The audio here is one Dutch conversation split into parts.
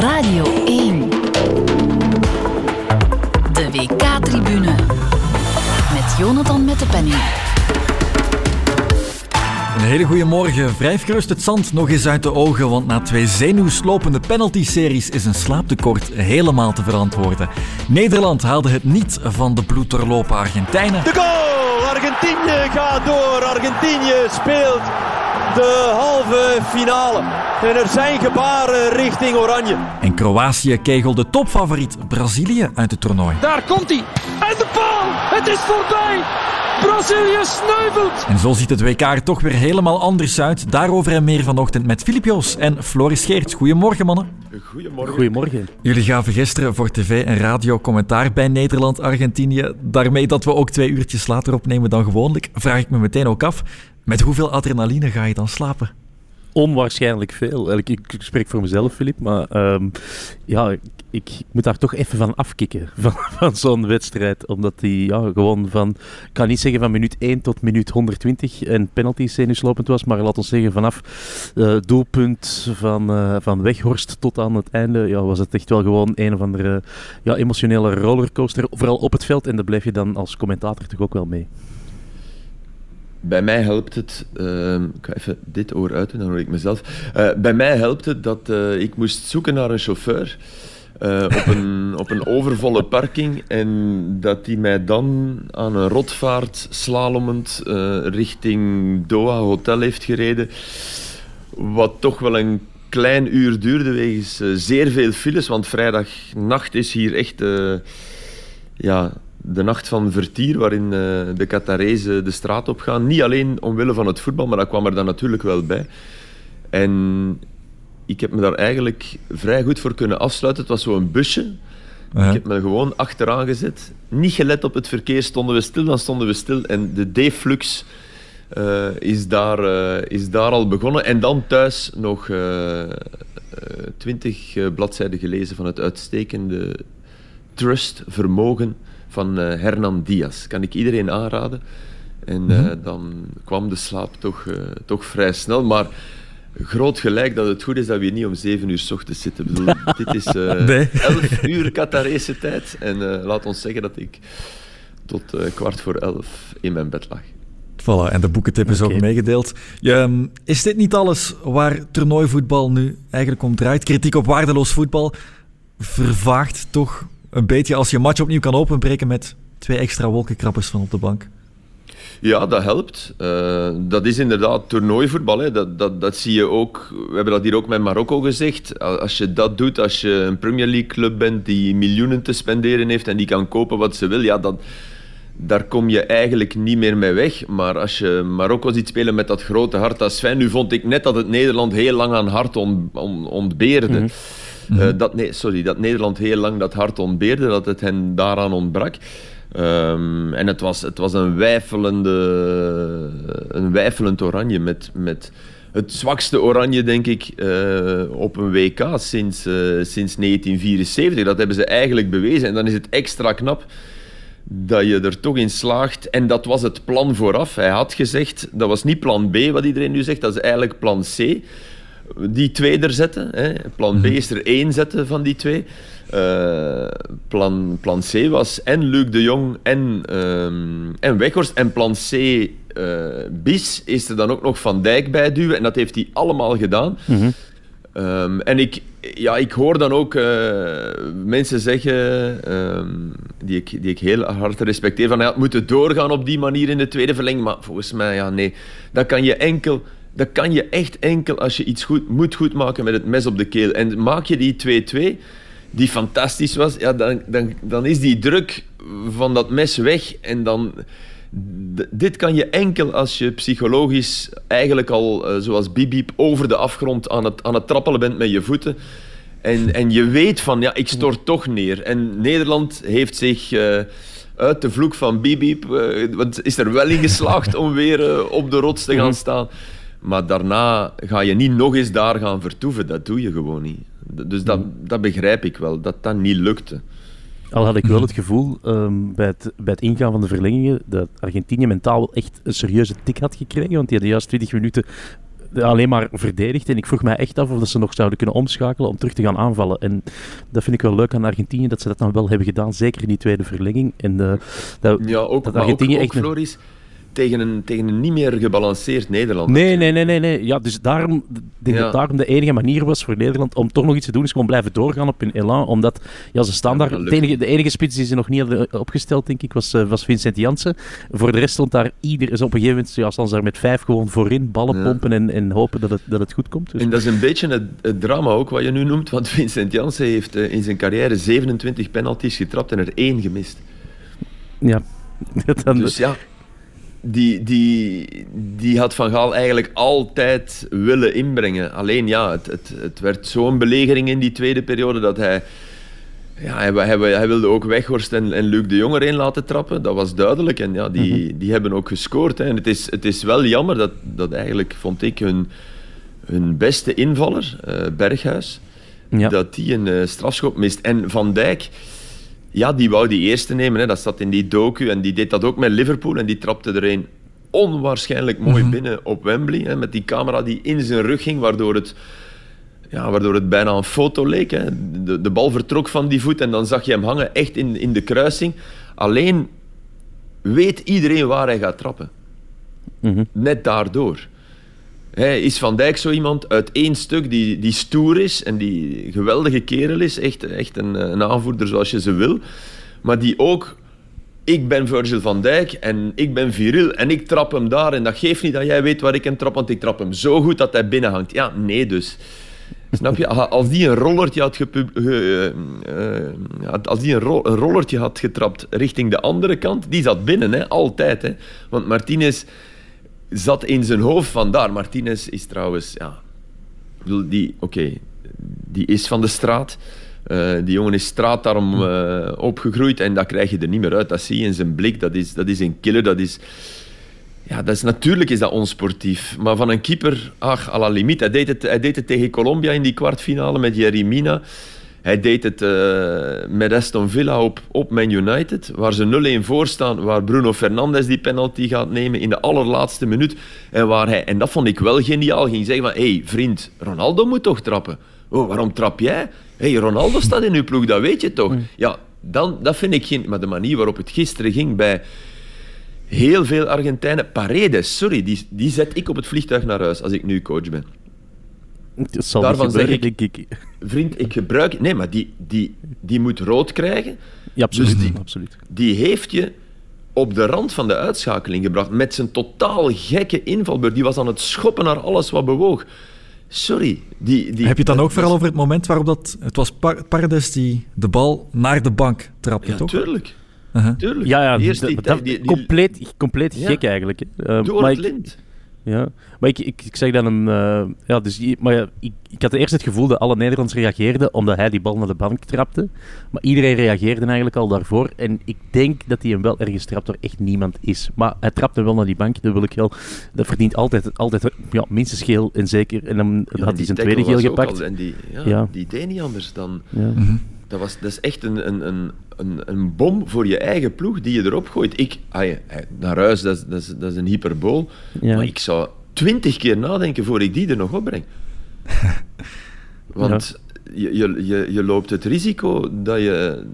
Radio 1. De WK-tribune. Met Jonathan met de penning. Een hele goede morgen. Wrijf gerust het zand nog eens uit de ogen, want na twee zenuwslopende penalty-series is een slaaptekort helemaal te verantwoorden. Nederland haalde het niet van de bloeddoorlopen Argentijnen. De goal! Argentinië gaat door. Argentinië speelt de halve finale. En er zijn gebaren richting Oranje. En Kroatië kegelde topfavoriet Brazilië uit het toernooi. Daar komt hij. En de paal. Het is voorbij. Brazilië sneuvelt. En zo ziet het WK er toch weer helemaal anders uit. Daarover en meer vanochtend met Filip Joos en Floris Geerts. Goedemorgen, mannen. Goedemorgen. Goedemorgen. Jullie gaven gisteren voor tv en radio commentaar bij Nederland-Argentinië. Daarmee dat we ook twee uurtjes later opnemen dan gewoonlijk, vraag ik me meteen ook af. Met hoeveel adrenaline ga je dan slapen? Onwaarschijnlijk veel. Ik, spreek voor mezelf, Filip, maar ehm, ja, ik, moet daar toch even van afkicken, van, van zo'n wedstrijd. Omdat die ja, gewoon van, ik kan niet zeggen van minuut 1 tot minuut 120 en penalty zenuwslopend was, maar laten we zeggen vanaf uh, doelpunt van, uh, van Weghorst tot aan het einde, ja, was het echt wel gewoon een of andere ja, emotionele rollercoaster, vooral op het veld. En daar blijf je dan als commentator toch ook wel mee. Bij mij helpt het, uh, ik ga even dit oor uit dan hoor ik mezelf. Uh, bij mij helpt het dat uh, ik moest zoeken naar een chauffeur uh, op, een, op een overvolle parking en dat die mij dan aan een rotvaart slalomend richting Doha Hotel heeft gereden. Wat toch wel een klein uur duurde wegens zeer veel files, want vrijdagnacht is hier echt ja, de nacht van vertier, waarin uh, de Qatarezen de straat op gaan. Niet alleen omwille van het voetbal, maar dat kwam er dan natuurlijk wel bij. En ik heb me daar eigenlijk vrij goed voor kunnen afsluiten. Het was zo'n busje. Ik heb me gewoon achteraan gezet. Niet gelet op het verkeer. Stonden we stil, dan stonden we stil. En de D-flux uh, is, daar, uh, is daar al begonnen. En dan thuis nog twintig bladzijden gelezen van het uitstekende Trust, Vermogen van uh, Hernan Diaz. Kan ik iedereen aanraden. En uh, mm-hmm. dan kwam de slaap toch, uh, toch vrij snel. Maar groot gelijk dat het goed is dat we hier niet om 7 uur s ochtends zitten. Ik bedoel, dit is nee. 11 uur Qatarese tijd. En laat ons zeggen dat ik tot kwart voor 11 in mijn bed lag. Voilà, en de boekentip is okay. ook meegedeeld. Um, is dit niet alles waar toernooivoetbal nu eigenlijk om draait? Kritiek op waardeloos voetbal vervaagt toch een beetje als je een match opnieuw kan openbreken met twee extra wolkenkrabbers van op de bank. Ja, dat helpt. Uh, dat is inderdaad toernooivoetbal. Hè. Dat, dat, dat zie je ook. We hebben dat hier ook met Marokko gezegd. Als je dat doet, als je een Premier League club bent die miljoenen te spenderen heeft en die kan kopen wat ze wil, ja, dan, daar kom je eigenlijk niet meer mee weg. Maar als je Marokko ziet spelen met dat grote hart als Sven, nu vond ik net dat het Nederland heel lang aan hart on, on, ontbeerde. Mm -hmm. Uh, dat, nee, sorry, dat Nederland heel lang dat hart ontbeerde, dat het hen daaraan ontbrak. Um, en het was, het was een, weifelende, een weifelend oranje met, met het zwakste oranje, denk ik, uh, op een WK sinds, uh, sinds 1974. Dat hebben ze eigenlijk bewezen. En dan is het extra knap dat je er toch in slaagt. En dat was het plan vooraf. Hij had gezegd, dat was niet plan B wat iedereen nu zegt, dat is eigenlijk plan C die twee er zetten. Hè. Plan B mhm. is er één zetten van die twee. Uh, plan, plan C was en Luc de Jong en, um, en Weghorst. En plan C uh, bis is er dan ook nog Van Dijk bij duwen. En dat heeft hij allemaal gedaan. Mm-hmm. Um, en ik, ja, ik hoor dan ook uh, mensen zeggen, um, die, ik, die ik heel hard respecteer, van hij had moeten doorgaan op die manier in de tweede verlenging. Maar volgens mij, ja, nee. Dat kan je enkel dat kan je echt enkel als je iets goed, moet goed maken met het mes op de keel. En maak je die 2-2, die fantastisch was, ja, dan, dan, dan is die druk van dat mes weg. En dan, dit kan je enkel als je psychologisch eigenlijk al, uh, zoals Bibiep, over de afgrond aan het, aan het trappelen bent met je voeten. En, en je weet van, ja, ik stort toch neer. En Nederland heeft zich... Uh, uit de vloek van Bibiep, uh, want is er wel in geslaagd om weer op de rots te gaan mhm. staan. Maar daarna ga je niet nog eens daar gaan vertoeven. Dat doe je gewoon niet. Dus dat, dat begrijp ik wel, dat dat niet lukte. Al had ik wel het gevoel um, bij, het, bij het ingaan van de verlengingen dat Argentinië mentaal wel echt een serieuze tik had gekregen. Want die hadden juist 20 minuten alleen maar verdedigd. En ik vroeg mij echt af of dat ze nog zouden kunnen omschakelen om terug te gaan aanvallen. En dat vind ik wel leuk aan Argentinië, dat ze dat dan wel hebben gedaan. Zeker in die tweede verlenging. En dat, ja, ook, dat Argentinië ook, ook echt... Floris, tegen een, tegen een niet meer gebalanceerd Nederland. Nee, nee, nee, nee, nee. Ja, dus daarom, denk ja. dat daarom de enige manier was voor Nederland om toch nog iets te doen, is gewoon blijven doorgaan op hun elan. Omdat ja, ze standaard. Ja, de, enige, de enige spits die ze nog niet hadden opgesteld, denk ik, was, uh, was Vincent Jansen. Voor de rest stond daar ieder. Dus op een gegeven moment ja, staan ze daar met vijf gewoon voorin, ballen pompen en, en hopen dat het, dat het goed komt. Dus. En dat is een beetje het, het, drama ook wat je nu noemt, want Vincent Jansen heeft uh, in zijn carrière 27 penalties getrapt en er één gemist. Ja. Dan, dus ja, die, die, die had Van Gaal eigenlijk altijd willen inbrengen. Alleen ja, het, het, het werd zo'n belegering in die tweede periode dat hij... Ja, hij, hij, hij wilde ook Weghorst en, en Luc de Jong erin laten trappen. Dat was duidelijk. En ja, die, mhm. die hebben ook gescoord. Hè. En het is, het is wel jammer dat, dat eigenlijk, vond ik, hun, hun beste invaller, uh, Berghuis, ja. dat die een uh, strafschop mist. En Van Dijk ja, die wou die eerste nemen. Hè. Dat zat in die docu. En die deed dat ook met Liverpool. En die trapte er een onwaarschijnlijk mooi mhm. binnen op Wembley. Hè, met die camera die in zijn rug ging, waardoor het, ja, waardoor het bijna een foto leek. Hè. De, de bal vertrok van die voet en dan zag je hem hangen echt in, in de kruising. Alleen weet iedereen waar hij gaat trappen. Mhm. Net daardoor. Is Van Dijk zo iemand uit één stuk die, die stoer is en die geweldige kerel is. Echt, echt een, een aanvoerder zoals je ze wil. Maar die ook ik ben Virgil van Dijk en ik ben Viril en ik trap hem daar. En dat geeft niet dat jij weet waar ik hem trap, want ik trap hem zo goed dat hij binnenhangt. Ja, nee dus. Snap je? Als die een rollertje had, ge, uh, als die een, een, rollertje had getrapt richting de andere kant, die zat binnen, hè? altijd. Hè? Want Martinez zat in zijn hoofd van daar. Martinez is trouwens, ja, die, oké, die is van de straat. Uh, die jongen is straatarm uh, opgegroeid en dat krijg je er niet meer uit. Dat zie je in zijn blik. Dat is, dat is een killer. Dat is, ja, dat is, natuurlijk is dat onsportief. Maar van een keeper, ach, à la limiet. Hij deed het, hij deed het tegen Colombia in die kwartfinale met Jerry Mina. Hij deed het uh, met Aston Villa op, op Man United, waar ze 0-1 voor staan, waar Bruno Fernandes die penalty gaat nemen in de allerlaatste minuut. En waar hij, en dat vond ik wel geniaal, ging zeggen van, hé hey, vriend, Ronaldo moet toch trappen? Oh, waarom trap jij? Hé, hey, Ronaldo staat in uw ploeg, dat weet je toch? Ja, dan, dat vind ik geen... Maar de manier waarop het gisteren ging bij heel veel Argentijnen... Paredes, sorry, die, die zet ik op het vliegtuig naar huis als ik nu coach ben. Dat zal Daarvan zeg ik, denk ik. Vriend, ik gebruik... Nee, maar die, die, die moet rood krijgen. Ja, absoluut. Dus die, absoluut. die heeft je op de rand van de uitschakeling gebracht. Met zijn totaal gekke invalbeurt. Die was aan het schoppen naar alles wat bewoog. Sorry. Die, die, Heb je het dan ook vooral over het moment waarop dat... Het was Pardes die de bal naar de bank trapte, ja, toch? Tuurlijk. Uh -huh. Tuurlijk. Ja, ja Eerst die, dat, die, compleet, compleet gek eigenlijk. Uh, door het lint. Ja, maar ik, ik, ik zeg dan een. Uh, ja, dus, maar ja, ik, ik had eerst het gevoel dat alle Nederlanders reageerden omdat hij die bal naar de bank trapte. Maar iedereen reageerde eigenlijk al daarvoor. En ik denk dat hij hem wel ergens trapt waar echt niemand is. Maar hij trapte wel naar die bank. Dat wil ik wel. Dat verdient altijd, altijd ja, minstens geel en zeker. En dan had hij zijn tweede geel gepakt. en die, ja, ja, die deed niet anders dan. Ja. Mhm. Dat, was, dat is echt een, een, een, een, een bom voor je eigen ploeg die je erop gooit. Ik, naar huis, dat is, dat is, dat is een hyperbool. Maar ik zou twintig keer nadenken voor ik die er nog opbreng. Want je, je, je, loopt het risico dat je,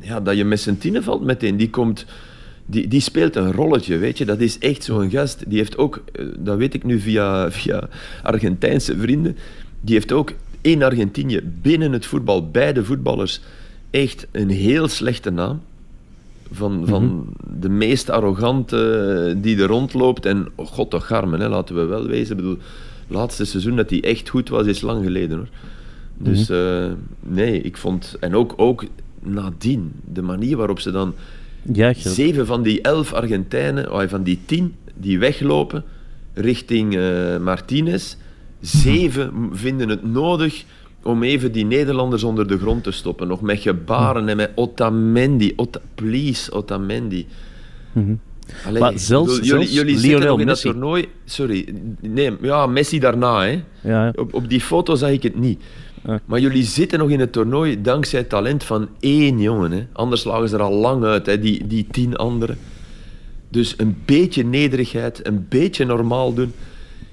ja, dat je met zijn tienen valt meteen. Die komt... Die, die speelt een rolletje, weet je. Dat is echt zo'n gast. Die heeft ook, eh, dat weet ik nu via, via Argentijnse vrienden, die heeft ook in Argentinië binnen het voetbal, beide voetballers, echt een heel slechte naam. Van, van mhm. de meest arrogante die er rondloopt. En oh god, toch Garmen, hè, laten we wel wezen. Ik bedoel, laatste seizoen dat hij echt goed was, is lang geleden hoor. Dus mhm. eh, nee, ik vond. En ook, ook nadien, de manier waarop ze dan. Ja, zeven van die elf Argentijnen, oh, van die tien, die weglopen richting uh, Martinez. Zeven vinden het nodig om even die Nederlanders onder de grond te stoppen. Nog met gebaren en met Otamendi. Ota, please, Otamendi. Mm maar zelfs, jullie, jullie zitten nog in dat toernooi... Sorry, nee, ja, Messi daarna. Hè. Ja. Op, op die foto zag ik het niet. Maar jullie zitten nog in het toernooi dankzij het talent van één jongen. Hè. Anders lagen ze er al lang uit, hè, die, die tien anderen. Dus een beetje nederigheid, een beetje normaal doen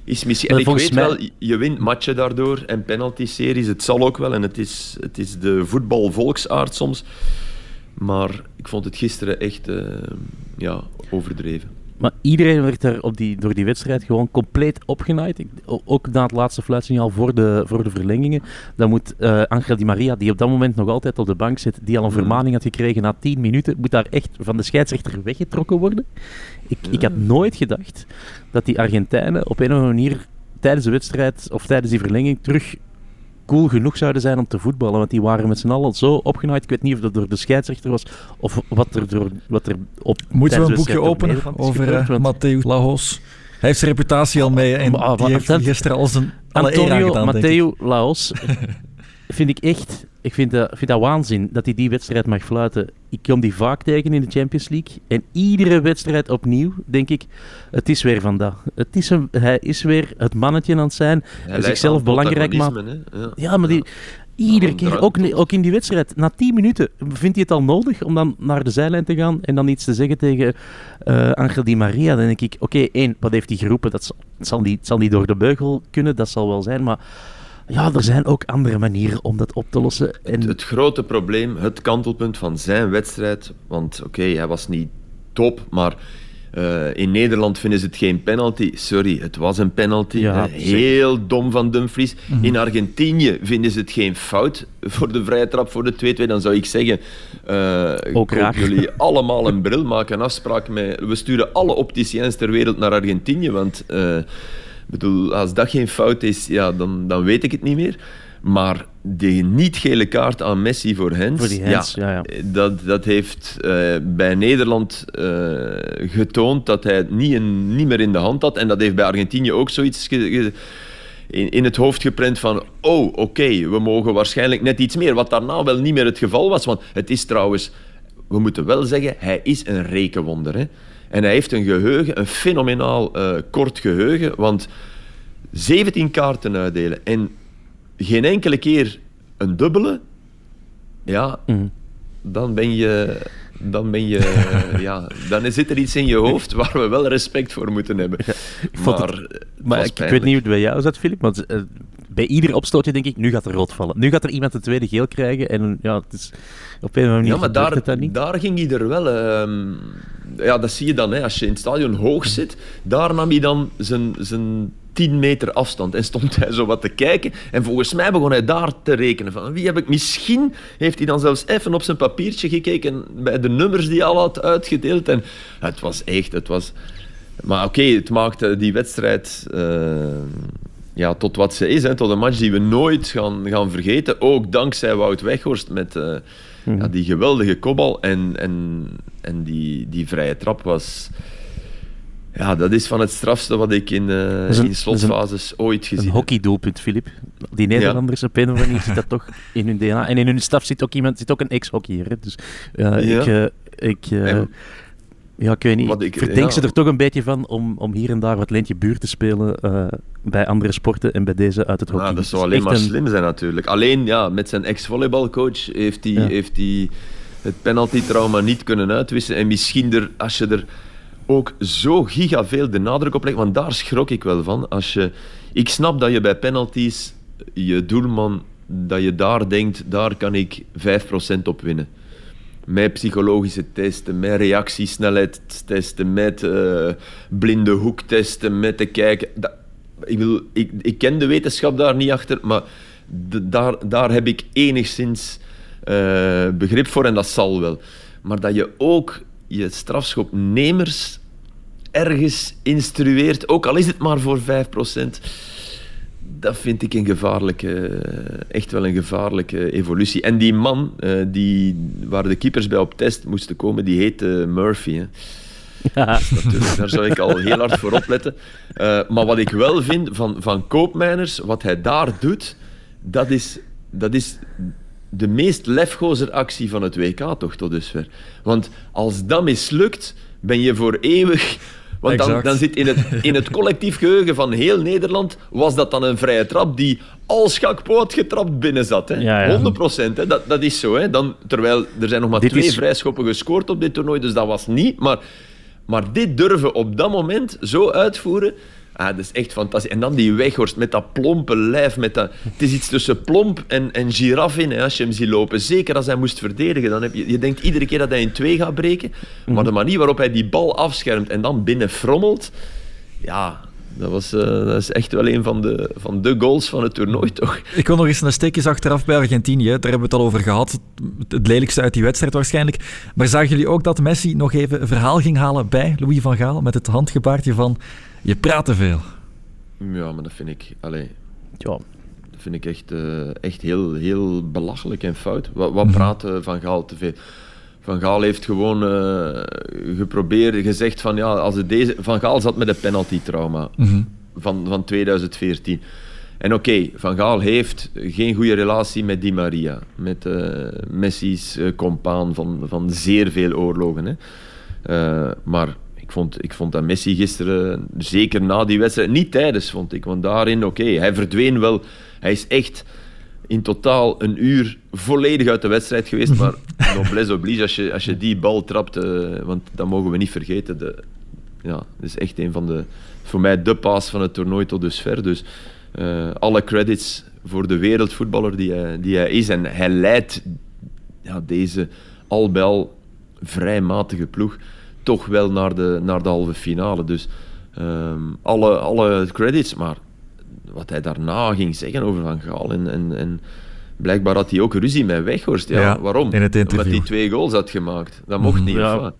is misschien... En ik weet wel, je wint matchen daardoor en penalty-series. Het zal ook wel en het is, het is de voetbalvolksaard soms. Maar ik vond het gisteren echt uh, ja, overdreven. Maar iedereen werd daar op die, door die wedstrijd gewoon compleet opgenaaid. Ook na het laatste fluitsignaal voor de, voor de verlengingen. Dan moet uh, Angel Di Maria, die op dat moment nog altijd op de bank zit, die al een vermaning had gekregen na 10 minuten, moet daar echt van de scheidsrechter weggetrokken worden. Ik, ik had nooit gedacht dat die Argentijnen op een of andere manier tijdens de wedstrijd of tijdens die verlenging terug cool genoeg zouden zijn om te voetballen. Want die waren met z'n allen zo opgenaaid. Ik weet niet of dat door de scheidsrechter was of wat er, door, wat er op. Moeten we een boekje openen over uh, Matthäus Laos? Hij heeft zijn reputatie al mee en die heeft gisteren al zijn alle Antonio Matteo Laos vind ik echt ik vind dat, vind dat waanzin dat hij die wedstrijd mag fluiten. Ik kom die vaak tegen in de Champions League. En iedere wedstrijd opnieuw denk ik, het is weer van dat. Het is een, hij is weer het mannetje aan het zijn. Hij zichzelf belangrijk maakt. Ja. ja. maar die, iedere keer, ook, ook in die wedstrijd, na 10 minuten, vindt hij het al nodig om dan naar de zijlijn te gaan en dan iets te zeggen tegen uh, Angel Di Maria. Dan denk ik, oké, één, wat heeft hij geroepen? Dat zal, zal, niet, zal niet door de beugel kunnen, dat zal wel zijn, maar ja, er zijn ook andere manieren om dat op te lossen. En... Het, grote probleem, het kantelpunt van zijn wedstrijd, want oké, hij was niet top, maar uh, in Nederland vinden ze het geen penalty. Sorry, het was een penalty. Ja, heel dom van Dumfries. Mm In Argentinië vinden ze het geen fout voor de vrije trap voor de 2-2. Dan zou ik zeggen, uh, jullie allemaal een bril, maken een afspraak met... We sturen alle opticiens ter wereld naar Argentinië, want... Uh, bedoel, als dat geen fout is, ja, dan, dan weet ik het niet meer. Maar die niet-gele kaart aan Messi voor Hens, voor die Hens ja, ja, Dat, dat heeft uh, bij Nederland uh, getoond dat hij het niet, in, niet meer in de hand had. En dat heeft bij Argentinië ook zoiets in, in het hoofd geprent van oh, oké, okay, we mogen waarschijnlijk net iets meer. Wat daarna wel niet meer het geval was. Want het is trouwens, we moeten wel zeggen, hij is een rekenwonder. Hè? En hij heeft een geheugen, een fenomenaal uh, kort geheugen. Want 17 kaarten uitdelen en geen enkele keer een dubbele, ja, mm. dan ben je. Dan, ben je, ja, dan zit er iets in je hoofd waar we wel respect voor moeten hebben. maar, maar ik, weet niet hoe het bij jou zat, Filip, want bij ieder opstootje denk ik, nu gaat er rood vallen. Nu gaat er iemand de tweede geel krijgen en ja, het is op een manier Ja, maar daar, niet. daar ging hij er wel... Uh, ja, dat zie je dan, hè, als je in het stadion hoog zit. Daar nam hij dan zijn, zijn 10 meter afstand en stond hij zo wat te kijken. En volgens mij begon hij daar te rekenen. Van, wie heb ik misschien... Heeft hij dan zelfs even op zijn papiertje gekeken bij de nummers die hij al had uitgedeeld. En het was echt... Het was, maar oké, het maakte die wedstrijd... Uh, ja, tot wat ze is, hè, tot een match die we nooit gaan, gaan vergeten. Ook dankzij Wout Weghorst met uh, ja, mhm. die geweldige kopbal en, en, en die, die vrije trap was... Ja, dat is van het strafste wat ik in, uh, in slotfases ooit gezien heb. Een hockeydoelpunt, Filip. Die Nederlanders op een of andere zit dat toch in hun DNA. En in hun staf zit ook iemand, zit ook een ex-hockeyer. Dus uh, ja. ik... Uh, ik ja, ik weet niet. Ik, verdenk ze er toch een beetje van om, om hier en daar wat leentje buur te spelen uh, bij andere sporten en bij deze uit het hockey. Ja, dat zou alleen maar slim zijn natuurlijk. Alleen ja, met zijn ex-volleybalcoach heeft hij heeft hij het penalty-trauma niet kunnen uitwissen. En misschien er, als je er ook zo giga veel de nadruk op legt, want daar schrok ik wel van. Als je, ik snap dat je bij penalties je doelman, dat je daar denkt, daar kan ik 5% op winnen met psychologische testen, met reactiesnelheidstesten, met uh, blinde hoektesten, met te kijken. Dat, ik, bedoel, ik, ik ken de wetenschap daar niet achter, maar daar, daar heb ik enigszins uh, begrip voor en dat zal wel. Maar dat je ook je strafschopnemers ergens instrueert, ook al is het maar voor 5% dat vind ik een gevaarlijke, echt wel een gevaarlijke evolutie. En die man uh, die, waar de keepers bij op test moesten komen, die heette Murphy. Hè. Ja. daar zou ik al heel hard voor opletten. Uh, maar wat ik wel vind van, van Koopmeiners, wat hij daar doet, dat is, dat is de meest lefgozer actie van het WK toch tot dusver. Want als dat mislukt, ben je voor eeuwig want dan, dan, zit in het, in het collectief geheugen van heel Nederland, was dat dan een vrije trap die als had getrapt binnen zat. Hè? Ja, ja. 100 hè? Dat, dat is zo. Hè? Dan, terwijl er zijn nog maar twee is... vrijschoppen gescoord op dit toernooi, dus dat was niet. Maar, maar dit durven op dat moment zo uitvoeren, Ah, dat is echt fantastisch. En dan die Weghorst met dat plompe lijf. Met dat... Het is iets tussen plomp en, en giraffe in, hè, als je hem ziet lopen. Zeker als hij moest verdedigen. Dan heb je, je denkt iedere keer dat hij in twee gaat breken. Maar de manier waarop hij die bal afschermt en dan binnen frommelt... Ja, dat, was, uh, dat is echt wel een van de, van de goals van het toernooi, toch? Ik wil nog eens een steekjes achteraf bij Argentinië. Daar hebben we het al over gehad. Het lelijkste uit die wedstrijd waarschijnlijk. Maar zagen jullie ook dat Messi nog even een verhaal ging halen bij Louis van Gaal met het handgebaartje van je praat te veel? Ja, maar dat vind ik... Allez, ja. Dat vind ik echt, uh, echt heel, heel belachelijk en fout. Wat, wat praat Van Gaal te veel? Van Gaal heeft gewoon uh, geprobeerd, gezegd van ja, als het deze... Van Gaal zat met een penalty-trauma mm -hmm. van, van 2014. En oké, okay, Van Gaal heeft geen goede relatie met Di Maria. Met uh, Messi's uh, compaan van, van zeer veel oorlogen. Hè. maar ik vond, ik vond dat Messi gisteren, zeker na die wedstrijd, niet tijdens vond ik. Want daarin, oké, okay, hij verdween wel. Hij is echt in totaal een uur volledig uit de wedstrijd geweest. Maar noblesse oblige, als je, als je die bal trapt, uh, want dat mogen we niet vergeten. De, ja, dat is echt een van de, voor mij de paas van het toernooi tot dusver. Dus uh, alle credits voor de wereldvoetballer die hij, die hij is. En hij leidt ja, deze al bij al vrij matige ploeg toch wel naar de, naar de halve finale. Dus um, alle, alle credits, maar wat hij daarna ging zeggen over Van Gaal en, en, en blijkbaar had hij ook ruzie met Weghorst. Ja, ja waarom? In het Omdat hij twee goals had gemaakt. Dat mocht niet. Ja.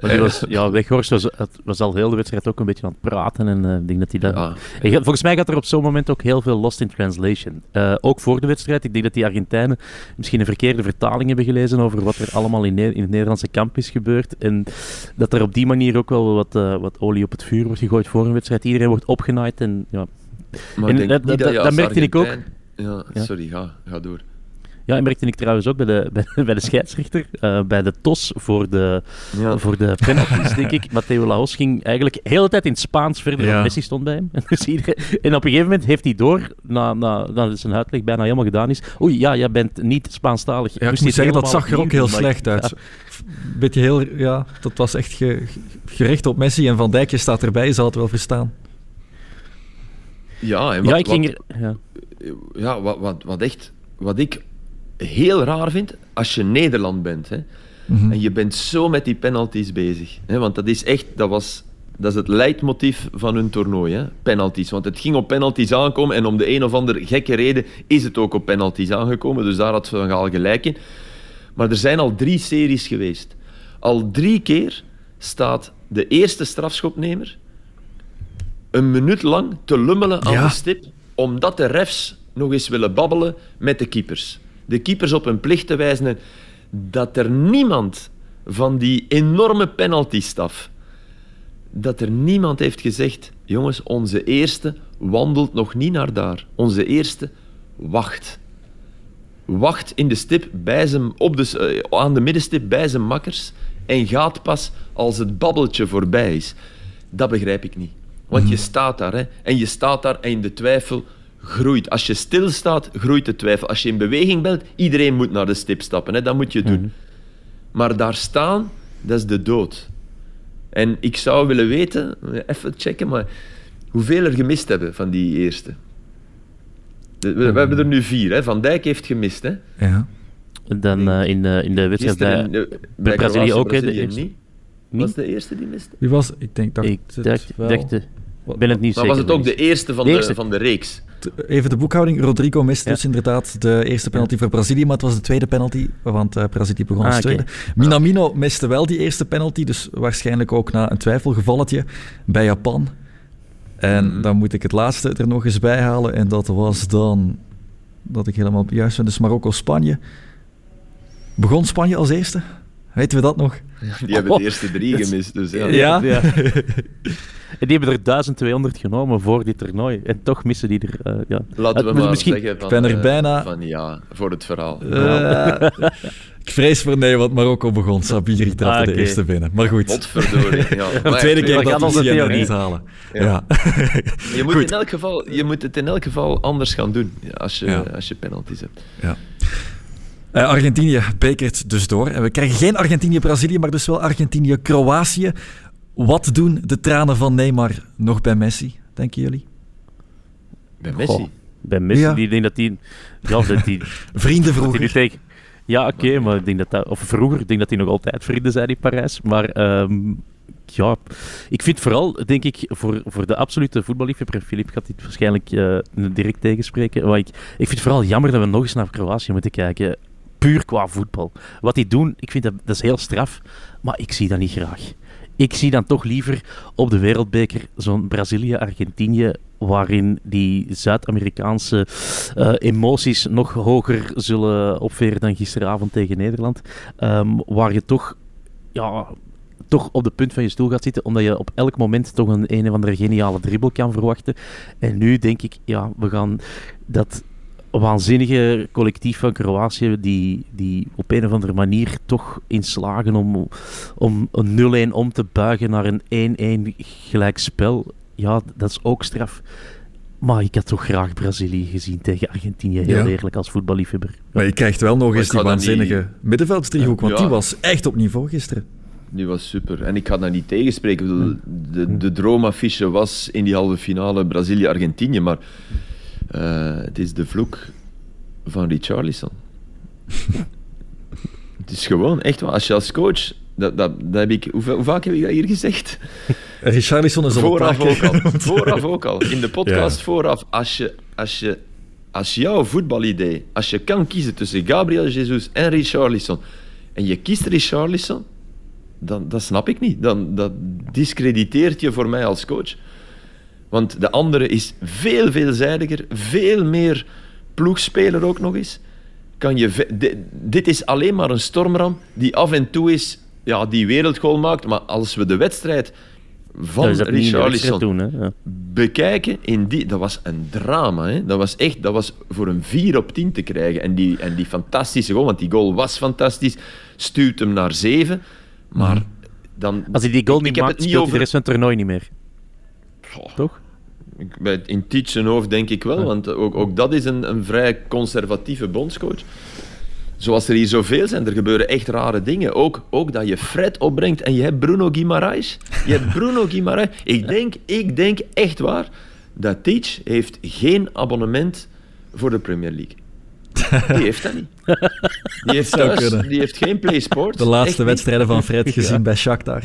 Maar was, ja, Weghorst was, was al heel de wedstrijd ook een beetje aan het praten. En uh, ik denk dat hij dat... Ja. Volgens mij gaat er op zo'n moment ook heel veel lost in translation. Uh, ook voor de wedstrijd. Ik denk dat die Argentijnen misschien een verkeerde vertaling hebben gelezen over wat er allemaal in, in het Nederlandse kamp is gebeurd. En dat er op die manier ook wel wat, uh, wat olie op het vuur wordt gegooid voor een wedstrijd. Iedereen wordt opgenaaid en ja... Maar en, dat, dat, dat, dat merkte ik ook. Ja, sorry, ga, ga door. Ja, en merkte ik trouwens ook bij de, bij, bij de scheidsrechter, uh, bij de TOS voor de, ja. voor de penalties, denk ik. Matteo Laos ging eigenlijk de hele tijd in het Spaans verder, ja. Messi stond bij hem. En, dus iedereen, en op een gegeven moment heeft hij door, na, na, na zijn uitleg bijna helemaal gedaan is, oei, ja, jij bent niet Spaanstalig. Ja, ik moet zeggen, dat zag er ook heel slecht uit. Ja. Beetje heel, ja, dat was echt ge, gericht op Messi en Van Dijkje staat erbij, je zal het wel verstaan. Ja, en wat, ja, ik ging er, ja. ja wat, wat, wat echt, wat ik heel raar vind als je Nederland bent. Hè, mm -hmm. En je bent zo met die penalties bezig. Hè, want dat is echt, dat was. Dat is het leidmotief van hun toernooi, hè? penalties. Want het ging op penalties aankomen en om de een of andere gekke reden is het ook op penalties aangekomen. Dus daar had Van Gaal gelijk in. Maar er zijn al drie series geweest. Al drie keer staat de eerste strafschopnemer een minuut lang te lummelen aan ja. de stip, omdat de refs nog eens willen babbelen met de keepers de keepers op hun plicht te wijzen dat er niemand van die enorme penaltystaf, dat er niemand heeft gezegd, jongens, onze eerste wandelt nog niet naar daar. Onze eerste wacht. Wacht in de stip bij zijn, op de, uh, aan de middenstip bij zijn makkers en gaat pas als het babbeltje voorbij is. Dat begrijp ik niet. Want je staat daar hè, en je staat daar en de twijfel groeit. Als je stilstaat, groeit de twijfel. Als je in beweging bent, iedereen moet naar de stip stappen. Hè? Dat moet je doen. Mm. Maar daar staan, dat is de dood. En ik zou willen weten, even checken, maar hoeveel er gemist hebben van die eerste. we, we mm. hebben er nu vier. Hè? Van Dijk heeft gemist. Hè? Ja. Dan uh, in, uh, in de wedstrijd bij, bij, bij Brazilië ook. Brazilië de. Niet? Was de eerste die miste? Wie was? Ik denk dat ik dacht, wel... dacht de, ik ben het niet maar zeker. was het ook de eerste van de, eerste. de, van de reeks? Even de boekhouding. Rodrigo miste ja. dus inderdaad de eerste penalty voor Brazilië, maar het was de tweede penalty, want uh, Brazilië begon als ah, tweede. Okay. Minamino miste wel die eerste penalty, dus waarschijnlijk ook na een twijfelgevalletje bij Japan. En mm-hmm. dan moet ik het laatste er nog eens bij halen, en dat was dan, dat ik helemaal juist ben, dus Marokko-Spanje. Begon Spanje als eerste? Weten we dat nog? Die hebben de eerste drie gemist, dus ja. ja? ja. En die hebben er 1200 genomen voor dit toernooi. En toch missen die er... Uh, ja. Laten we maar misschien... zeggen van, ik ben er bijna... van ja, voor het verhaal. Uh, ik vrees voor nee, want Marokko begon. Sabiri trapte ah, okay. de eerste binnen. Maar goed. Godverdorie. Ja. de tweede keer dat we het niet halen. Ja. ja. je, moet in elk geval, je moet het in elk geval anders gaan doen als je, als je penalties hebt. Ja. Uh, Argentinië bekert dus door. En we krijgen geen Argentinië-Brazilië, maar dus wel Argentinië-Kroatië. Wat doen de tranen van Neymar nog bij Messi? denken jullie? Bij Messi? bij Messi, ja. die denk dat die... Ja, dat die Vrienden vroeger. Ja, oké, maar ik denk dat dat... Of vroeger, ik denk dat die nog altijd vrienden zijn in Parijs. Maar um, ja, ik vind vooral, denk ik, voor, voor de absolute voetballiefhebber, Filip gaat dit waarschijnlijk uh, direct tegenspreken, maar ik, ik vind het vooral jammer dat we nog eens naar Kroatië moeten kijken. Puur qua voetbal. Wat die doen, ik vind dat, dat is heel straf, maar ik zie dat niet graag. Ik zie dan toch liever op de wereldbeker zo'n Brazilië-Argentinië waarin die Zuid-Amerikaanse uh, emoties nog hoger zullen opveren dan gisteravond tegen Nederland. Um, waar je toch ja, toch op de punt van je stoel gaat zitten, omdat je op elk moment toch een een of andere geniale dribbel kan verwachten. En nu denk ik, ja, we gaan dat waanzinnige collectief van Kroatië, die, die op een of andere manier toch inslagen om, om een 0-1 om te buigen naar een 1-1 gelijkspel. Ja, dat is ook straf. Maar ik had toch graag Brazilië gezien tegen Argentinië, heel ja. eerlijk, als voetballiefhebber. Maar je krijgt wel nog eens die waanzinnige middenveldsdriehoek, want die was echt op niveau gisteren. Die was super. En ik ga daar niet tegenspreken. De, de droomaffiche was in die halve finale Brazilië-Argentinië, maar uh, het is de vloek van Richarlison. het is gewoon, echt wel, als je als coach... Dat, dat, dat heb ik, hoe, hoe, vaak heb ik dat hier gezegd? Richarlison is al vooraf ook al. Vooraf ook al. In de podcast ja. vooraf. Als je, als je als jouw voetbalidee, als je kan kiezen tussen Gabriel Jesus en Richarlison, en je kiest Richarlison, dan, dat snap ik niet. Dan, dat discrediteert je voor mij als coach. Want de andere is veel veelzijdiger, veel meer ploegspeler ook nog eens. Kan je dit is alleen maar een stormram die af en toe is, ja, die wereldgoal maakt. Maar als we de wedstrijd van Richarlison ja. bekijken, in die, dat was een drama. Hè? Dat was echt dat was voor een 4 op 10 te krijgen. En die, en die fantastische goal, want die goal was fantastisch, stuurt hem naar 7. Maar mhm. dan... Als hij die goal niet maakt, speelt over... de rest van het toernooi niet meer. Toch? In hoofd denk ik wel, want ook, ook dat is een, een vrij conservatieve bondscoach. Zoals er hier zoveel zijn, er gebeuren echt rare dingen. Ook, ook dat je Fred opbrengt en je hebt Bruno Guimaraes. Je hebt Bruno Guimaraes. Ik denk, ik denk echt waar dat Teach heeft geen abonnement voor de Premier League. Die heeft dat niet. Die heeft, thuis, die heeft geen PlaySport. De laatste wedstrijden van Fred gezien bij Shakhtar.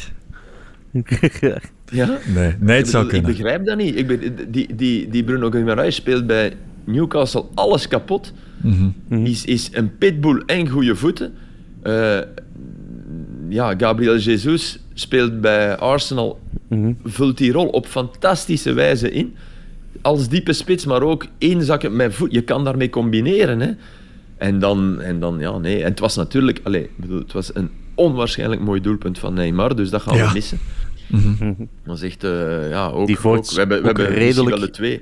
Ja? Nee, nee het zou kunnen. Ik begrijp dat niet. Ik ben, die, die, die Bruno Guimaraes speelt bij Newcastle alles kapot. Mm -hmm. is, is een pitbull en goede voeten. Uh, ja, Gabriel Jesus speelt bij Arsenal, mm -hmm. vult die rol op fantastische wijze in. Als diepe spits, maar ook inzakken met voet. Je kan daarmee combineren. Hè. En dan, en dan, ja, nee. En het was natuurlijk, allez, bedoel, het was een onwaarschijnlijk mooi doelpunt van Neymar, dus dat gaan we missen. Mm -hmm. Dat is echt, uh, ja, ook, Die ook, we hebben, we hebben redelijk wel de twee.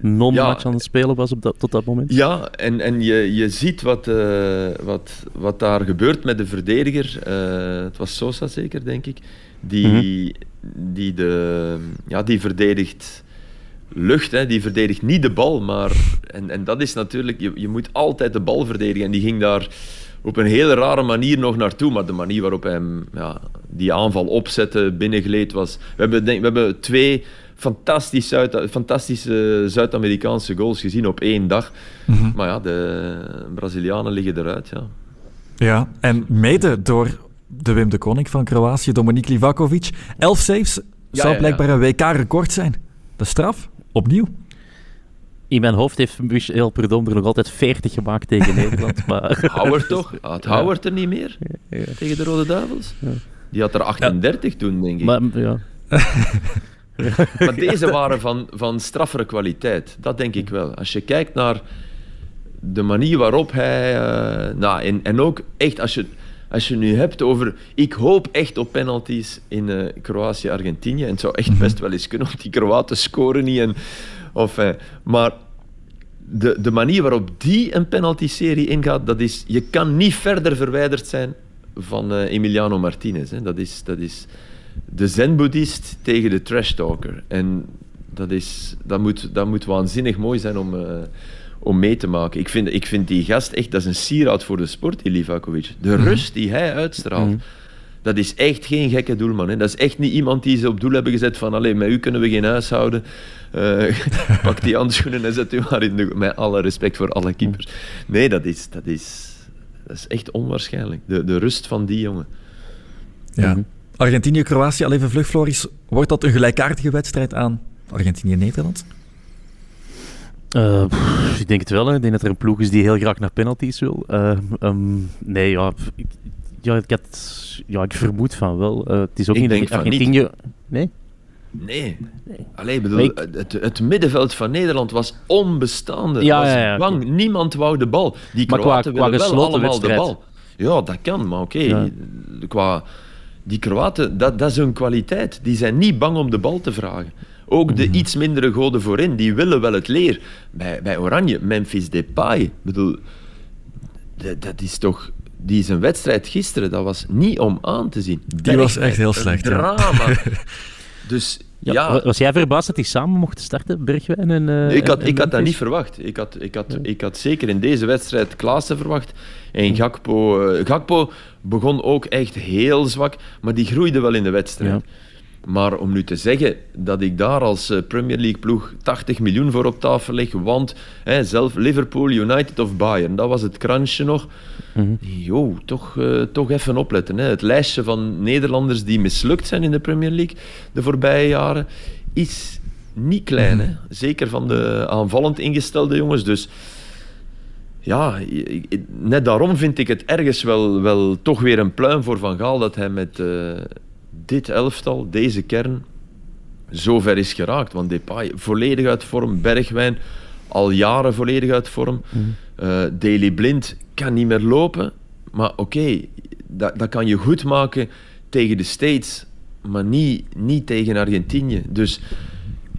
Non-match ja, aan het spelen was op dat, tot dat moment. Ja, en, en je, je ziet wat, uh, wat, wat daar gebeurt met de verdediger. Uh, het was Sosa zeker, denk ik. Die, mm -hmm. die, de, ja, die verdedigt lucht, hè, die verdedigt niet de bal, maar... En, en dat is natuurlijk... Je, je moet altijd de bal verdedigen. En die ging daar op een hele rare manier nog naartoe, maar de manier waarop hij ja, die aanval opzette, binnengleed was... We hebben, denk, we hebben twee fantastisch Zuid, fantastische Zuid-Amerikaanse goals gezien op één dag. Mm -hmm. Maar ja, de Brazilianen liggen eruit, ja. Ja, en mede door de Wim de Koning van Kroatië, Dominik Livakovic. Elf saves ja, zou blijkbaar een WK-record zijn. De straf? Opnieuw. In mijn hoofd heeft Michel Prudhomme er nog altijd 40 gemaakt tegen Nederland. Maar... Howard toch? Had Howard er niet meer? Ja, tegen de Rode Duivels? Die had er 38 toen, denk ik. Maar, ja. maar deze waren van, van straffere kwaliteit. Dat denk ik wel. Als je kijkt naar de manier waarop hij... Uh, nou, en, en ook echt als je als je nu hebt over. Ik hoop echt op penalties in uh, Kroatië-Argentinië. En het zou echt mhm. best wel eens kunnen, want die Kroaten scoren niet. En, of, uh, maar de, de manier waarop die een penalty-serie ingaat, dat is. Je kan niet verder verwijderd zijn van uh, Emiliano Martinez. Hè. Dat, is, dat is de zen-boeddhist tegen de trash-talker. En dat, is, dat, moet, dat moet waanzinnig mooi zijn om om mee te maken. Ik vind, ik vind die gast echt, dat is een sieraad voor de sport, die Livakovic. De mhm. rust die hij uitstraalt. Mm Dat is echt geen gekke doelman. Hè. Dat is echt niet iemand die ze op doel hebben gezet van alleen met u kunnen we geen huis houden. Uh, pak die handschoenen en zet u maar in de... Met alle respect voor alle keepers. Nee, dat is, dat is, dat is echt onwaarschijnlijk. De, de rust van die jongen. Ja. Mhm. Argentinië-Kroatië, al even vlug, Floris. Wordt dat een gelijkaardige wedstrijd aan Argentinië-Nederland? Uh, ik denk het wel. Hè. Ik denk dat er een ploeg is die heel graag naar penalties wil. Uh, um, nee, ja ik, ja, ik, had, ja, ik vermoed van wel. Uh, het is ook ik niet dat Argentinië... Niet. Nee? Nee. nee. Allee, bedoel, ik... het, het, middenveld van Nederland was onbestaande. Ja, was ja, ja, bang. Okay. Niemand wou de bal. Die Kroaten willen wel allemaal wedstrijd. de bal. Ja, dat kan, maar oké. Okay. Ja. Qua... Die Kroaten, dat, dat is hun kwaliteit. Die zijn niet bang om de bal te vragen. Ook de -hmm. iets mindere goden voorin, die willen wel het leer. Bij, bij Oranje, Memphis Depay, bedoel, dat, dat is toch die zijn wedstrijd gisteren, dat was niet om aan te zien. Die was echt heel slecht. Drama. Ja. dus ja, ja, Was jij verbaasd dat die samen mochten starten, Bergwijn en uh, Ik had, en ik had dat niet verwacht. Ik had, ik, had, ik had zeker in deze wedstrijd Klaassen verwacht. En Gakpo, uh, Gakpo begon ook echt heel zwak, maar die groeide wel in de wedstrijd. Ja. Maar om nu te zeggen dat ik daar als Premier League ploeg 80 miljoen voor op tafel leg, want hè, zelf Liverpool, United of Bayern, dat was het kransje nog. Mm -hmm. Jo, toch, uh, toch even opletten. Hè. Het lijstje van Nederlanders die mislukt zijn in de Premier League de voorbije jaren is niet klein. Hè. Zeker van de aanvallend ingestelde jongens. Dus ja, net daarom vind ik het ergens wel, wel toch weer een pluim voor Van Gaal dat hij met... Uh, dit elftal, deze kern, zo ver is geraakt. Want Depay volledig uit vorm, Bergwijn al jaren volledig uit vorm. Mm. Uh, Daily Blind kan niet meer lopen. Maar oké, okay, dat, dat kan je goed maken tegen de States, maar niet, niet tegen Argentinië. Dus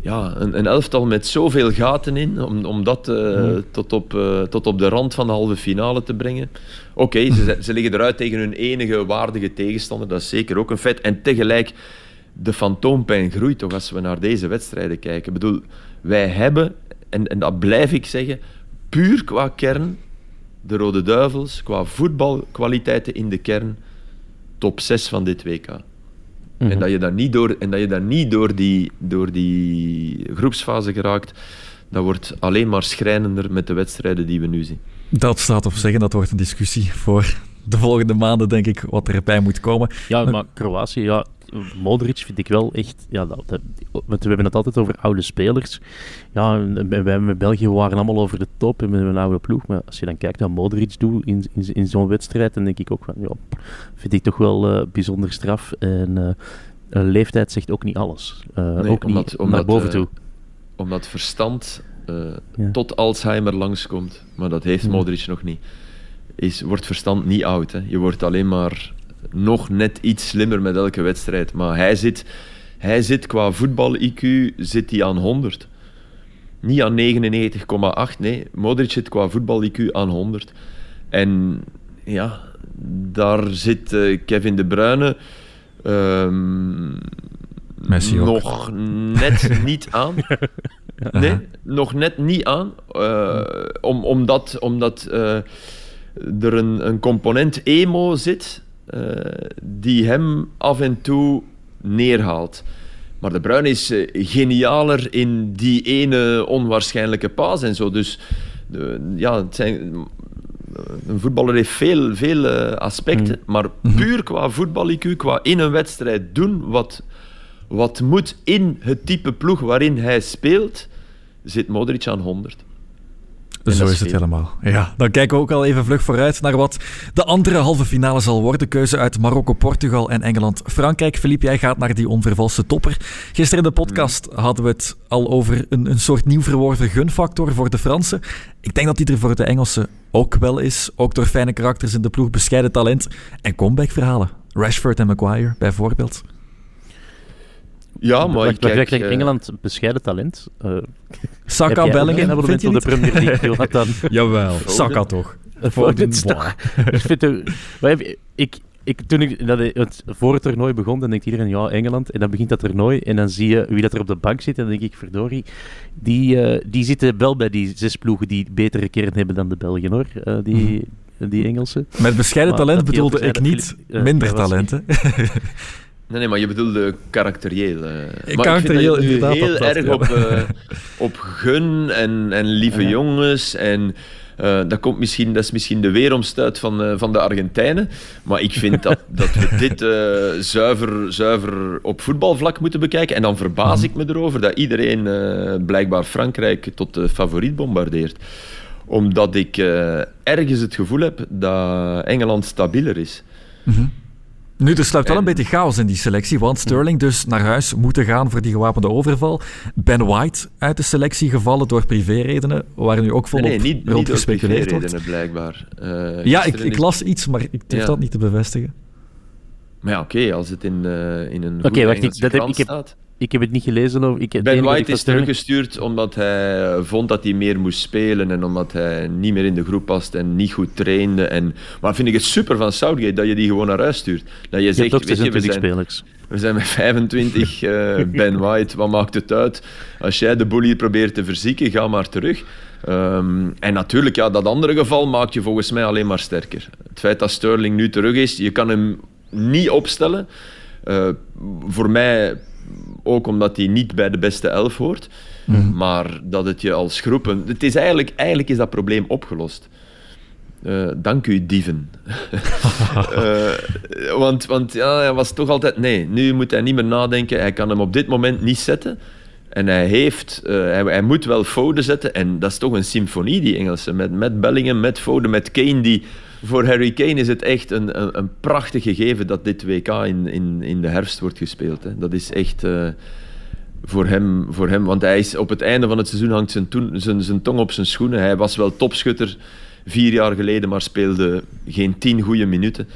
ja, een, een, elftal met zoveel gaten in, om, om dat uh, mm. tot, op, uh, tot op de rand van de halve finale te brengen. Oké, okay, ze, ze liggen eruit tegen hun enige waardige tegenstander, dat is zeker ook een feit. En tegelijk, de fantoompijn groeit toch als we naar deze wedstrijden kijken. Ik bedoel, wij hebben, en, en dat blijf ik zeggen, puur qua kern, de Rode Duivels, qua voetbalkwaliteiten in de kern, top 6 van dit WK. Mm-hmm. En dat je daar niet door, en dat je daar niet door, die, door die groepsfase geraakt, dat wordt alleen maar schrijnender met de wedstrijden die we nu zien. Dat staat op zeggen, dat wordt een discussie voor de volgende maanden, denk ik, wat erbij moet komen. Ja, maar Kroatië, ja, Modric vind ik wel echt... Ja, dat, dat, we hebben het altijd over oude spelers. Ja, wij met België waren allemaal over de top en met een oude ploeg. Maar als je dan kijkt wat Modric doet in, in, in zo'n wedstrijd, dan denk ik ook van... Ja, vind ik toch wel uh, bijzonder straf. En uh, leeftijd zegt ook niet alles. Uh, nee, ook omdat, niet omdat, naar boven toe. omdat verstand ja. tot Alzheimer langskomt. Maar dat heeft Modric nog niet. Is, wordt verstand niet oud. Hè. Je wordt alleen maar nog net iets slimmer met elke wedstrijd. Maar hij zit, hij zit qua voetbal-IQ zit hij aan 100. Niet aan 99,8, nee. Modric zit qua voetbal-IQ aan 100. En ja, daar zit uh, Kevin De Bruyne um, nog net niet aan. Nee, nog net niet aan. Uh, om, omdat omdat uh, er een, een component emo zit die hem af en toe neerhaalt. Maar De Bruin is uh, genialer in die ene onwaarschijnlijke paas en zo. Dus de, ja, het zijn, een voetballer heeft veel, veel aspecten, mm. maar mhm. puur qua voetbal qua in een wedstrijd doen wat, wat moet in het type ploeg waarin hij speelt, zit Modric aan 100. Zo is het helemaal. Ja, dan kijken we ook al even vlug vooruit naar wat de andere halve finale zal worden. Keuze uit Marokko, Portugal en Engeland. Frankrijk, Filip, jij gaat naar die onvervalste topper. Gisteren in de podcast hadden we het al over een, een soort nieuw verworven gunfactor voor de Fransen. Ik denk dat die er voor de Engelsen ook wel is. Ook door fijne karakters in de ploeg, bescheiden talent en comeback-verhalen. Rashford en Maguire bijvoorbeeld. Ja, maar ik kijk... Uh... Engeland bescheiden talent. Uh, Saka, Bellingham, een abonnement op de Premier League, Jonathan? Jawel, Saka toch. Voor ik vind het, ik, ik, toen ik, dat het voor het toernooi begon, dan denkt iedereen, ja, Engeland. En dan begint dat toernooi en dan zie je wie dat er op de bank zit. En dan denk ik, verdorie, die, uh, die zitten wel bij die zes ploegen die betere kern hebben dan de Belgen, hoor. Uh, die, die Engelse. Met bescheiden talent bedoelde ik niet minder talenten. Nee, nee, maar je bedoelde karakterieel. Uh. karakterieel, ik vind dat je heel erg op, uh, op gun en, en lieve jongens en uh, dat, komt misschien, dat is misschien de weeromstuit van, uh, van de Argentijnen. Maar ik vind dat, dat we dit zuiver, zuiver op voetbalvlak moeten bekijken. En dan verbaas ik me erover dat iedereen blijkbaar Frankrijk tot de favoriet bombardeert. Omdat ik ergens het gevoel heb dat Engeland stabieler is. Mm -hmm. Nu, er sluipt wel een beetje chaos in die selectie, want Sterling dus naar huis moeten gaan voor die gewapende overval. Ben White uit de selectie gevallen door privéredenen, waar nu ook volop nee, nee, niet, rond niet gespeculeerd wordt. blijkbaar. Uh, ja, ik, ik, las iets, maar ik durf ja. dat niet te bevestigen. Maar ja, oké, okay, als het in, uh, in een Oké, okay, wacht, ik, dat heb, ik, heb, ik heb het niet gelezen. Of, ik, ben White is teruggestuurd omdat hij vond dat hij meer moest spelen en omdat hij niet meer in de groep past en niet goed trainde. En, maar vind ik het super van Southgate dat je die gewoon naar huis stuurt. Dat je, zegt, weet je, we zijn, spelers. we zijn met 25, uh, Ben White, wat maakt het uit? Als jij de boel hier probeert te verzieken, ga maar terug. Um, en natuurlijk, ja, dat andere geval maakt je volgens mij alleen maar sterker. Het feit dat Sterling nu terug is, je kan hem niet opstellen. Uh, voor mij ook omdat hij niet bij de beste elf hoort. Mm. Maar dat het je als groepen... Het is eigenlijk, eigenlijk is dat probleem opgelost. Uh, dank u, dieven. uh, want want ja, hij was toch altijd... Nee, nu moet hij niet meer nadenken. Hij kan hem op dit moment niet zetten. En hij heeft... Uh, hij, hij, moet wel Foden zetten. En dat is toch een symfonie, die Engelsen. Met, met Bellingham, met Foden, met Kane, die voor Harry Kane is het echt een, een, een, prachtig gegeven dat dit WK in, in, in de herfst wordt gespeeld. Hè. Dat is echt uh, voor, hem, voor hem, want hij is op het einde van het seizoen hangt zijn, toen, zijn, zijn tong op zijn schoenen. Hij was wel topschutter vier jaar geleden, maar speelde geen tien goede minuten.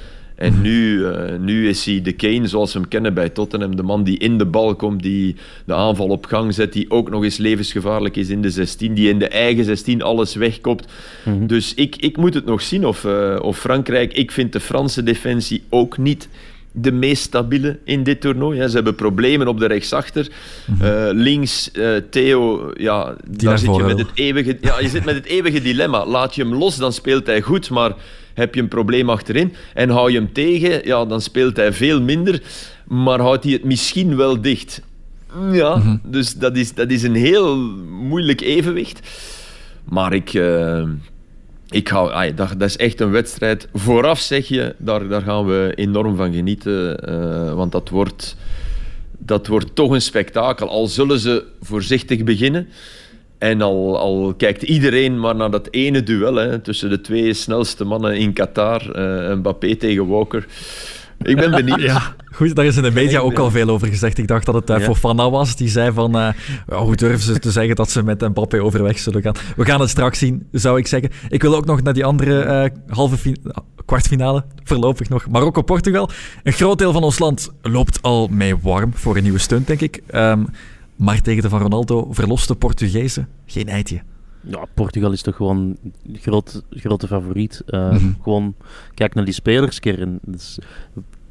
En mhm. nu, uh, nu is hij de Kane zoals we hem kennen bij Tottenham. De man die in de bal komt, die de aanval op gang zet, die ook nog eens levensgevaarlijk is in de 16, die in de eigen 16 alles wegkopt. Mm -hmm. Dus ik, ik moet het nog zien of, uh, of Frankrijk... Ik vind de Franse defensie ook niet de meest stabiele in dit toernooi. Hè. Ze hebben problemen op de rechtsachter. Mm -hmm. uh, links, uh, Theo, ja, Die daar zit je met het eeuwige... Ja, je zit met het eeuwige dilemma. Laat je hem los, dan speelt hij goed, maar heb je een probleem achterin. En hou je hem tegen, ja, dan speelt hij veel minder, maar houdt hij het misschien wel dicht. Ja, mm -hmm. dus dat is, dat is een heel moeilijk evenwicht. Maar ik, uh, ik hou, dat, dat is echt een wedstrijd. Vooraf zeg je, daar, daar gaan we enorm van genieten, uh, want dat wordt, dat wordt toch een spektakel. Al zullen ze voorzichtig beginnen. En al, al, kijkt iedereen maar naar dat ene duel hè, tussen de twee snelste mannen in Qatar, uh, Mbappé tegen Walker. Ik ben benieuwd. Ja, goed, daar is in de media ook al veel over gezegd. Ik dacht dat het uh, ja. Fofana was. Die zei van, uh, hoe durven ze te zeggen dat ze met Mbappé overweg zullen gaan. We gaan het straks zien, zou ik zeggen. Ik wil ook nog naar die andere halve kwartfinale, voorlopig nog. Marokko-Portugal. Een groot deel van ons land loopt al mee warm voor een nieuwe stunt, denk ik. Um, maar tegen de van Ronaldo verloste Portugezen geen eitje. Ja, Portugal is toch gewoon groot, grote favoriet. Uh, mm -hmm. Gewoon, kijk naar die spelerskern. Dus,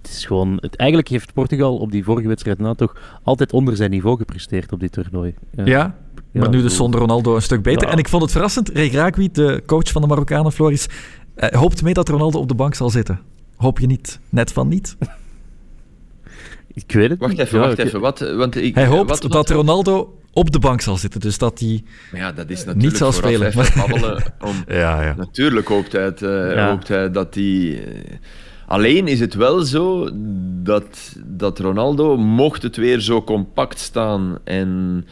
het is gewoon, het, eigenlijk heeft Portugal op die vorige wedstrijd na toch altijd onder zijn niveau gepresteerd op dit toernooi. Uh, ja, maar nu dus zonder Ronaldo een stuk beter. Ja. En ik vond het verrassend, Regragui, de coach van de Marokkanen, Floris, uh, hoopt mee dat Ronaldo op de bank zal zitten. Hoop je niet? Net van niet? Ik weet het wacht niet. Even, wacht even, Wat, want ik, hij hoopt wat, wat, dat Ronaldo op de bank zal zitten, dus dat hij maar ja, dat is natuurlijk niet zal spelen. Om, ja, ja. Natuurlijk hoopt hij, het, uh, ja. hoopt hij dat hij... Uh, alleen is het wel zo dat, dat Ronaldo, mocht het weer zo compact staan en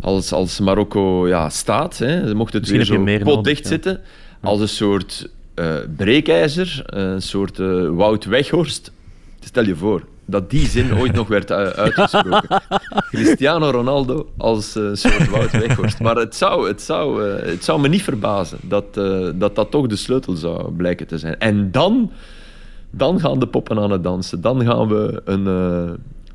als, als Marokko ja, staat, hè, mocht het Misschien weer zo potdicht zitten, als een soort uh, breekijzer, een soort Wout Weghorst. Stel je voor, dat die zin ooit nog werd uitgesproken. Cristiano Ronaldo als uh, soort Wout Weghorst. Maar het zou, het, zou, uh, het zou me niet verbazen dat, dat dat toch de sleutel zou blijken te zijn. En dan, dan gaan de poppen aan het dansen. Dan gaan we een,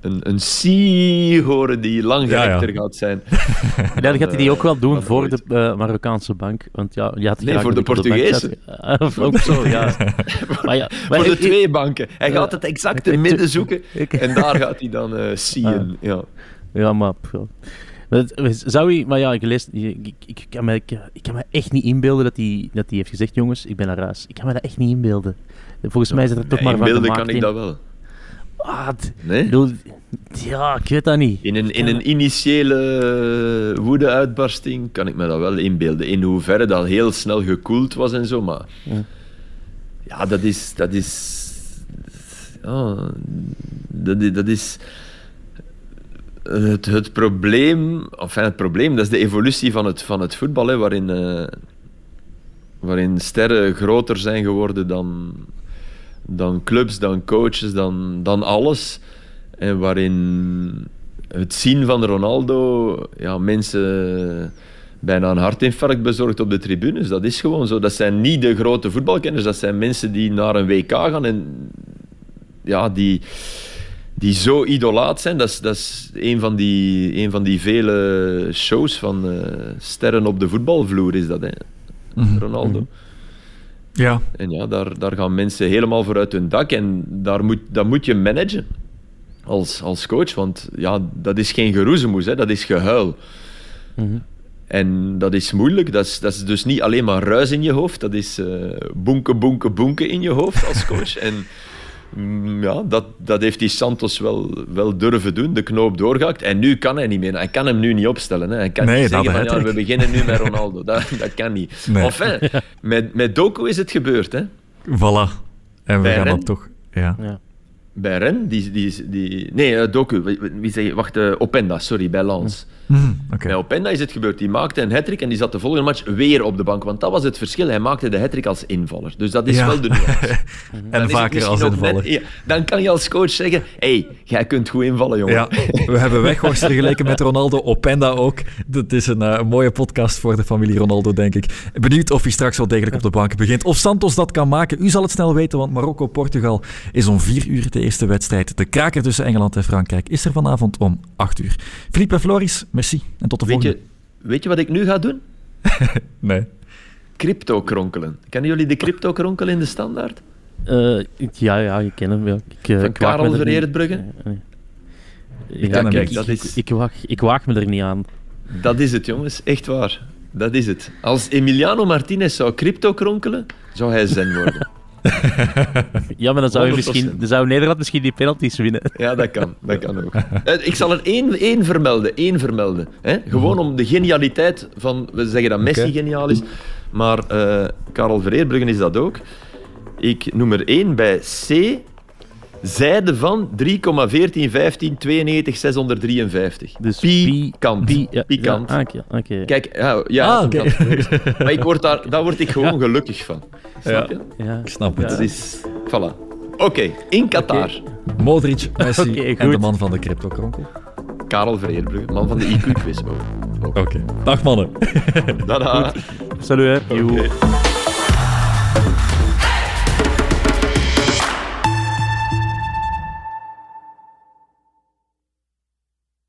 een, een C horen die langgerekter ja, ja. gaat zijn. En dan gaat hij die ook wel doen voor ooit. de uh, Marokkaanse bank. Want ja, je had nee, voor de Portugezen. Uh, ook zo, ja. maar ja maar voor de ik, twee banken. Hij gaat het exacte midden zoeken. en daar gaat hij dan uh, zien. Ja. ja, maar... Zou hij, maar ja, ik, lees, ik, ik, kan me, ik, kan me echt niet inbeelden dat hij, dat hij heeft gezegd: jongens, ik ben naar huis. Ik kan me dat echt niet inbeelden. Volgens mij is het er toch maar van Inbeelden kan ik dat wel. Ah, nee? ja, ik weet dat niet. In een, in een initiële woede-uitbarsting kan ik me dat wel inbeelden. In hoeverre dat heel snel gekoeld was en zo, maar... Ja, ja dat is... Dat is ja, dat, dat is... Het, het probleem... Enfin, het probleem, dat is de evolutie van het, van het voetbal, hè, waarin... Uh, waarin sterren groter zijn geworden dan, dan clubs, dan coaches, dan, dan alles. En waarin het zien van Ronaldo ja, mensen bijna een hartinfarct bezorgt op de tribunes. Dat is gewoon zo. Dat zijn niet de grote voetbalkenners, dat zijn mensen die naar een WK gaan en ja, die, die zo idolaat zijn. Dat is, dat is een, van die, een van die vele shows van uh, sterren op de voetbalvloer, is dat, hè? Mhm. Ronaldo. Mm Ja. En ja, daar, daar gaan mensen helemaal voor uit hun dak en daar moet, dat moet je managen als, als coach. Want ja, dat is geen geroezemoes, hè, dat is gehuil. Mm En dat is moeilijk. Dat is, dat is dus niet alleen maar ruis in je hoofd. Dat is uh, boenken, boenken, boenken in je hoofd als coach. en ja, dat, dat heeft die Santos wel, wel durven doen. De knoop doorgehakt. En nu kan hij niet meer. Hij kan hem nu niet opstellen. Hè. Hij kan nee, niet zeggen van, ja, we beginnen nu met Ronaldo. Dat, dat kan niet. Nee. Enfin, met, met Doku is het gebeurd. Hè. Voilà. En we gaan dat toch... Ja. ja bij Ren, die, die, die nee, uh, Doku, wie, wie zeg je, wacht, uh, Openda, sorry, bij Lans. Mm, okay. Bij Openda is het gebeurd, die maakte een hattrick en die zat de volgende match weer op de bank, want dat was het verschil, hij maakte de hattrick als invaller. Dus dat is ja. wel de nuance. en vaker als invaller. Net, ja, dan kan je als coach zeggen, hé, hey, jij kunt goed invallen, jongen. Ja, we hebben Weghorst vergeleken met Ronaldo, Openda ook. Dat is een, uh, een, mooie podcast voor de familie Ronaldo, denk ik. Benieuwd of hij straks wel degelijk op de bank begint. Of Santos dat kan maken, u zal het snel weten, want Marokko-Portugal is om vier uur de eerste wedstrijd. De kraker tussen Engeland en Frankrijk is er vanavond om 8 uur. Philippe Floris, merci en tot de weet volgende. Je, weet je wat ik nu ga doen? nee. Crypto kronkelen. Kennen jullie de crypto kronkel in de standaard? Uh, ja, ja, ik ken hem. Ja. Ik, uh, Van Karel ja, kijk, dat is... ik, ik, waag, ik waag me er niet aan. Dat is het, jongens. Echt waar. Dat is het. Als Emiliano Martinez zou crypto kronkelen, zou hij zen worden. ja, maar dan zou, je misschien, dan zou Nederland misschien die penalties winnen. Ja, dat kan. Dat kan ook. Ik zal er één, één vermelden. Één vermelden hè? Gewoon om de genialiteit van... We zeggen dat Messi okay. geniaal is, maar uh, Karel Vereerbruggen is dat ook. Ik noem er één bij C zijde van 3,1415 92 653. Dus pikant. Pi, ja, pikant. Ja, okay, okay. Kijk, ja, ja ah, okay. maar ik word daar, daar word ik gewoon gelukkig van. Snap je? Ja, ik snap het. Dat is, voilà. Oké, okay, in Qatar. Modric, Messi en de man van de crypto-kronkel. Karel Veerbrugge, man van de IQ-quiz. Oké, okay. dag mannen. Dada. Salut hè.